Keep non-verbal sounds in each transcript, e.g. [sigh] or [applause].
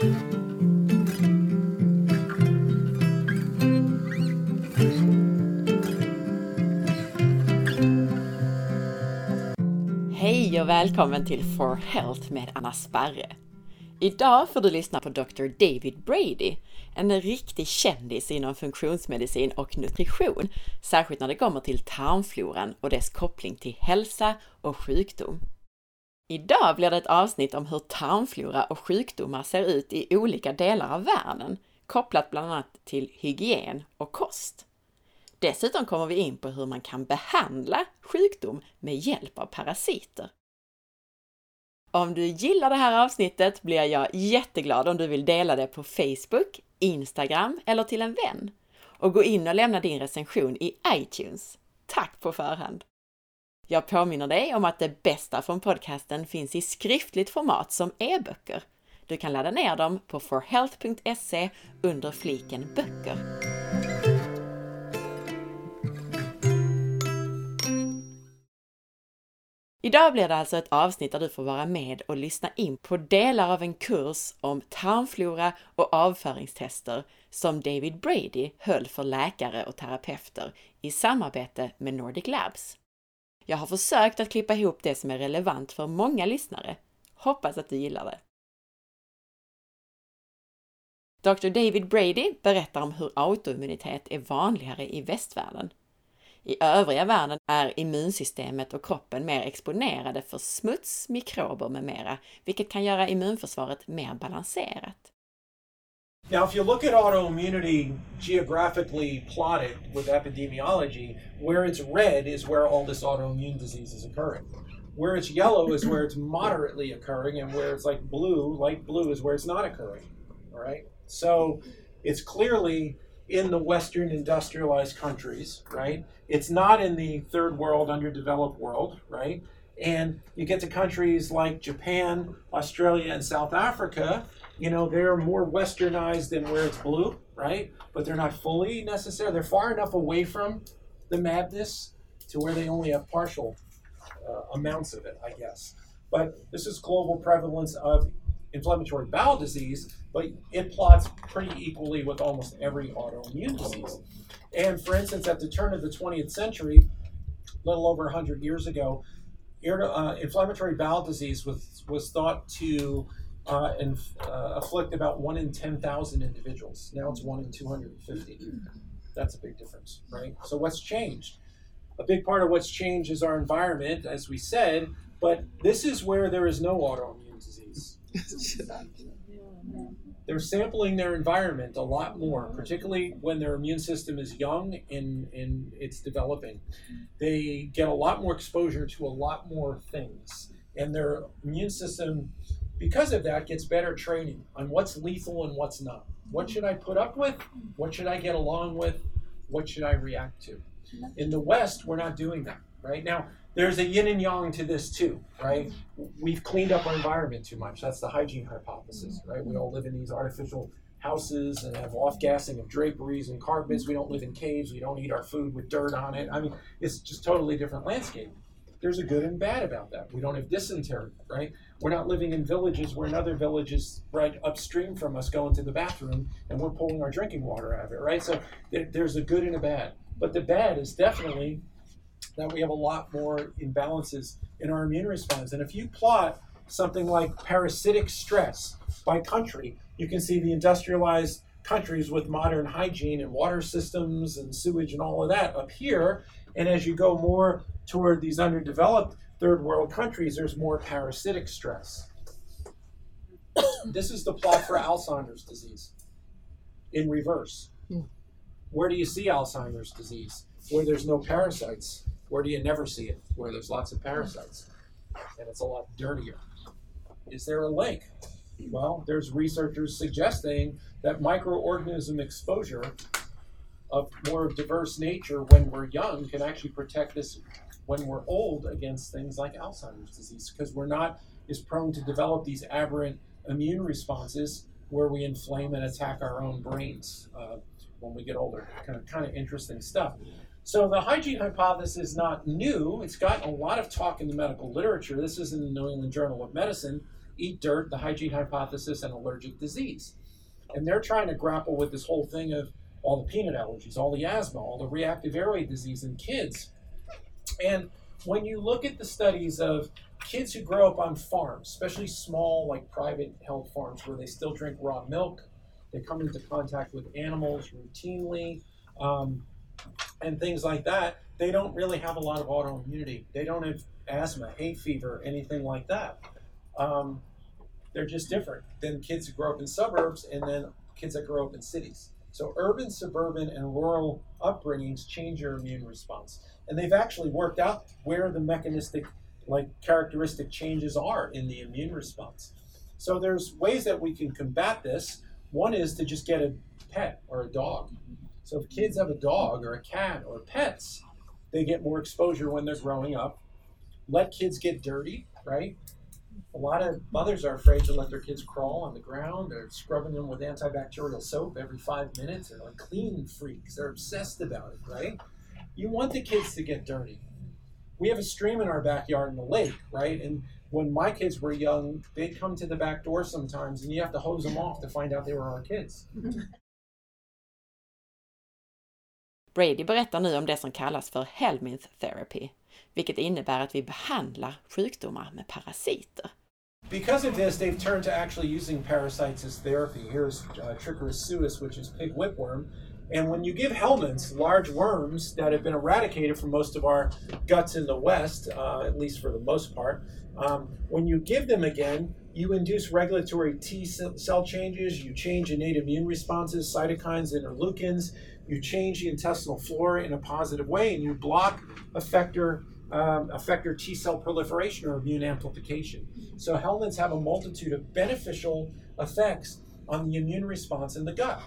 Hej och välkommen till For Health med Anna Sparre. Idag får du lyssna på Dr. David Brady, en riktig kändis inom funktionsmedicin och nutrition, särskilt när det kommer till tarmfloran och dess koppling till hälsa och sjukdom. Idag blir det ett avsnitt om hur tarmflora och sjukdomar ser ut i olika delar av världen, kopplat bland annat till hygien och kost. Dessutom kommer vi in på hur man kan behandla sjukdom med hjälp av parasiter. Om du gillar det här avsnittet blir jag jätteglad om du vill dela det på Facebook, Instagram eller till en vän. Och gå in och lämna din recension i iTunes. Tack på förhand! Jag påminner dig om att det bästa från podcasten finns i skriftligt format som e-böcker. Du kan ladda ner dem på forhealth.se under fliken böcker. Idag blir det alltså ett avsnitt där du får vara med och lyssna in på delar av en kurs om tarmflora och avföringstester som David Brady höll för läkare och terapeuter i samarbete med Nordic Labs. Jag har försökt att klippa ihop det som är relevant för många lyssnare. Hoppas att du gillar det! Dr. David Brady berättar om hur autoimmunitet är vanligare i västvärlden i övriga världen är immunsystemet och kroppen mer exponerade för smuts, mikrober med mera, vilket kan göra immunförsvaret mer balanserat. Now, if you look at autoimmunity geographically plotted with epidemiology, where it's red is where all this autoimmune disease is occurring. Where it's yellow is where it's moderately occurring, and where it's like blue, light blue, is where it's not occurring. All right? So it's clearly in the Western industrialized countries, right? It's not in the third world, underdeveloped world, right? And you get to countries like Japan, Australia, and South Africa, you know, they're more westernized than where it's blue, right? But they're not fully necessary. They're far enough away from the madness to where they only have partial uh, amounts of it, I guess. But this is global prevalence of inflammatory bowel disease, but it plots pretty equally with almost every autoimmune disease. And for instance, at the turn of the 20th century, a little over 100 years ago, uh, inflammatory bowel disease was, was thought to uh, inf- uh, afflict about 1 in 10,000 individuals. Now it's 1 in 250. That's a big difference, right? So, what's changed? A big part of what's changed is our environment, as we said, but this is where there is no autoimmune disease. [laughs] They're sampling their environment a lot more, particularly when their immune system is young and, and it's developing. They get a lot more exposure to a lot more things. And their immune system, because of that, gets better training on what's lethal and what's not. What should I put up with? What should I get along with? What should I react to? In the West, we're not doing that. Right now, there's a yin and yang to this too, right? We've cleaned up our environment too much. That's the hygiene hypothesis, right? We all live in these artificial houses and have off gassing of draperies and carpets. We don't live in caves. We don't eat our food with dirt on it. I mean, it's just totally different landscape. There's a good and bad about that. We don't have dysentery, right? We're not living in villages where another village is right upstream from us going to the bathroom and we're pulling our drinking water out of it, right? So there's a good and a bad. But the bad is definitely that we have a lot more imbalances in our immune response. And if you plot something like parasitic stress by country, you can see the industrialized countries with modern hygiene and water systems and sewage and all of that up here. And as you go more toward these underdeveloped third world countries, there's more parasitic stress. this is the plot for Alzheimer's disease in reverse. Hmm. Where do you see Alzheimer's disease? Where there's no parasites. Where do you never see it? Where there's lots of parasites. And it's a lot dirtier. Is there a link? Well, there's researchers suggesting that microorganism exposure of more diverse nature when we're young can actually protect us when we're old against things like Alzheimer's disease because we're not as prone to develop these aberrant immune responses where we inflame and attack our own brains uh, when we get older. Kind of, kind of interesting stuff. So the hygiene hypothesis is not new. It's gotten a lot of talk in the medical literature. This is in the New England Journal of Medicine eat dirt, the hygiene hypothesis, and allergic disease. And they're trying to grapple with this whole thing of all the peanut allergies, all the asthma, all the reactive airway disease in kids. And when you look at the studies of kids who grow up on farms, especially small, like private held farms where they still drink raw milk, they come into contact with animals routinely, um, and things like that, they don't really have a lot of autoimmunity. They don't have asthma, hay fever, anything like that. Um, they're just different than kids who grow up in suburbs and then kids that grow up in cities. So urban, suburban, and rural upbringings change your immune response. And they've actually worked out where the mechanistic like characteristic changes are in the immune response. So there's ways that we can combat this. One is to just get a pet or a dog. So if kids have a dog or a cat or pets, they get more exposure when they're growing up. Let kids get dirty, right? A lot of mothers are afraid to let their kids crawl on the ground. They're scrubbing them with antibacterial soap every five minutes. They're like clean freaks. They're obsessed about it, right? You want the kids to get dirty. We have a stream in our backyard in the lake, right? And when my kids were young, they'd come to the back door sometimes, and you have to hose them off to find out they were our kids. [laughs] Brady berättar nu om det som kallas för Helminth therapy, vilket innebär att vi behandlar sjukdomar med parasiter. Because of this, they've turned to actually using parasites as therapy. Here's uh, suis, which is pig whipworm. And when you give helminths, large worms that have been eradicated from most of our guts in the West, uh, at least for the most part, um, when you give them again, you induce regulatory T cell changes, you change innate immune responses, cytokines, interleukins, you change the intestinal flora in a positive way, and you block effector, um, effector T cell proliferation or immune amplification. So helminths have a multitude of beneficial effects on the immune response in the gut.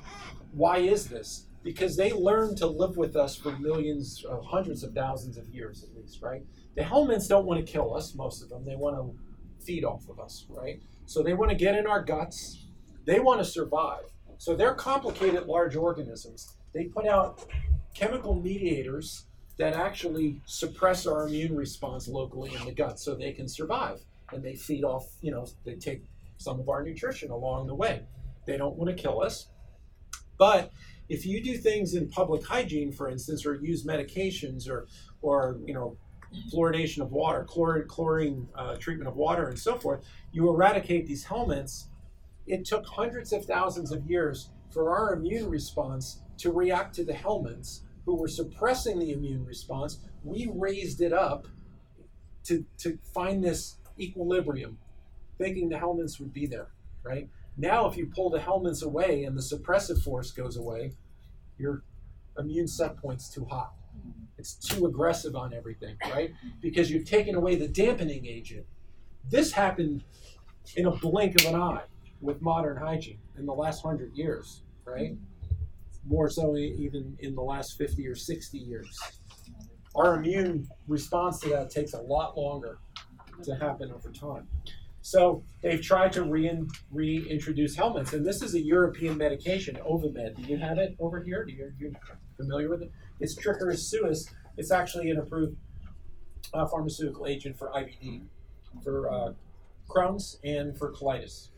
Why is this? Because they learned to live with us for millions, uh, hundreds of thousands of years at least, right? The helminths don't want to kill us, most of them. They want to feed off of us, right? So they want to get in our guts. They want to survive. So they're complicated large organisms they put out chemical mediators that actually suppress our immune response locally in the gut so they can survive. And they feed off, you know, they take some of our nutrition along the way. They don't want to kill us. But if you do things in public hygiene, for instance, or use medications or, or you know, fluoridation of water, chlor- chlorine uh, treatment of water, and so forth, you eradicate these helminths. It took hundreds of thousands of years for our immune response to react to the helminths who were suppressing the immune response. We raised it up to, to find this equilibrium, thinking the helminths would be there, right? Now, if you pull the helminths away and the suppressive force goes away, your immune set point's too hot. It's too aggressive on everything, right? Because you've taken away the dampening agent. This happened in a blink of an eye with modern hygiene in the last hundred years, right? More so even in the last 50 or 60 years. Our immune response to that takes a lot longer to happen over time. So they've tried to rein, reintroduce helminths, and this is a European medication, Ovamed. Do you have it over here? Are you, you familiar with it? It's Trichuris suis. It's actually an approved uh, pharmaceutical agent for IBD, for uh, Crohn's, and for colitis,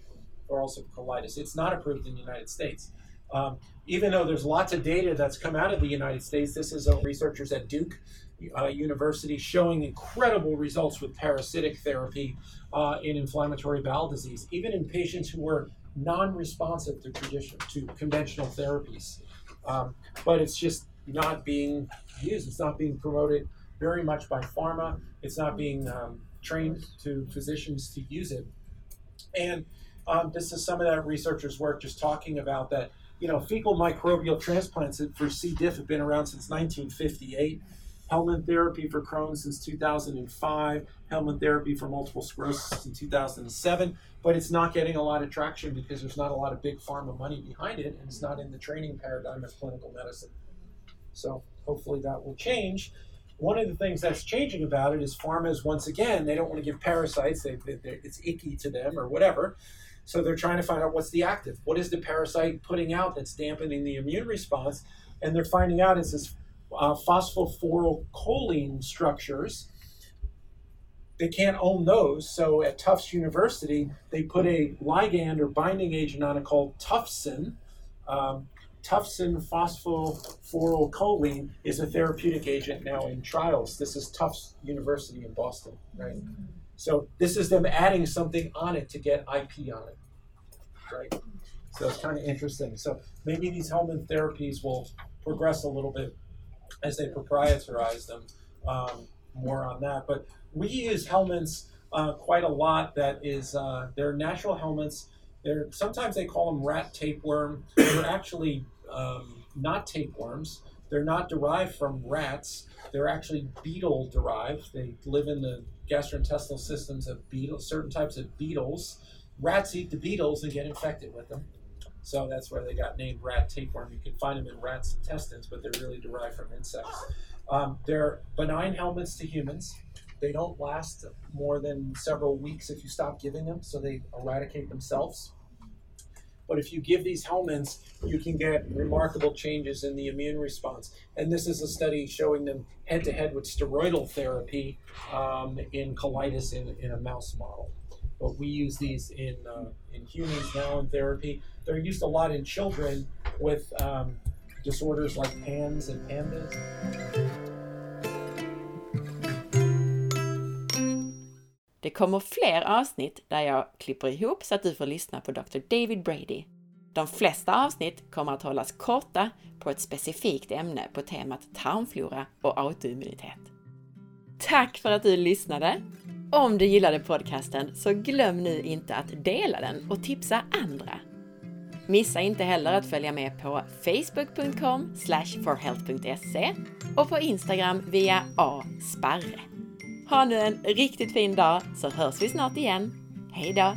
or also colitis. It's not approved in the United States. Um, even though there's lots of data that's come out of the United States, this is researchers at Duke uh, University showing incredible results with parasitic therapy uh, in inflammatory bowel disease, even in patients who were non-responsive to tradition to conventional therapies. Um, but it's just not being used. It's not being promoted very much by pharma. It's not being um, trained to physicians to use it. And um, this is some of that researchers' work just talking about that you know, fecal microbial transplants for C. diff have been around since 1958. Helminth therapy for Crohn's since 2005. Helminth therapy for multiple sclerosis in 2007. But it's not getting a lot of traction because there's not a lot of big pharma money behind it, and it's not in the training paradigm of clinical medicine. So hopefully that will change. One of the things that's changing about it is pharma is once again, they don't want to give parasites. They, they, it's icky to them or whatever. So they're trying to find out what's the active. What is the parasite putting out that's dampening the immune response? And they're finding out it's this uh, phosphorylcholine structures they can't own those. So at Tufts University, they put a ligand or binding agent on it called Tuftsin. Um, Tuftsin phosphorylcholine is a therapeutic agent now in trials. This is Tufts University in Boston, right? So this is them adding something on it to get IP on it, right? So it's kind of interesting. So maybe these helminth therapies will progress a little bit as they proprietorize them. Um, more on that, but we use helminths uh, quite a lot. That is, uh, they're natural helminths. They're sometimes they call them rat tapeworm. They're actually um, not tapeworms. They're not derived from rats. They're actually beetle derived. They live in the gastrointestinal systems of beetles, certain types of beetles. Rats eat the beetles and get infected with them. So that's where they got named rat tapeworm. You can find them in rats' intestines, but they're really derived from insects. Um, they're benign helminths to humans. They don't last more than several weeks if you stop giving them, so they eradicate themselves. But if you give these helminths, you can get remarkable changes in the immune response. And this is a study showing them head to head with steroidal therapy um, in colitis in, in a mouse model. But we use these in, uh, in humans now in therapy. They're used a lot in children with um, disorders like PANS and PANDAS. Det kommer fler avsnitt där jag klipper ihop så att du får lyssna på Dr. David Brady. De flesta avsnitt kommer att hållas korta på ett specifikt ämne på temat tarmflora och autoimmunitet. Tack för att du lyssnade! Om du gillade podcasten så glöm nu inte att dela den och tipsa andra. Missa inte heller att följa med på facebook.com forhealth.se och på Instagram via asparre. Ha nu en riktigt fin dag så hörs vi snart igen. Hej då!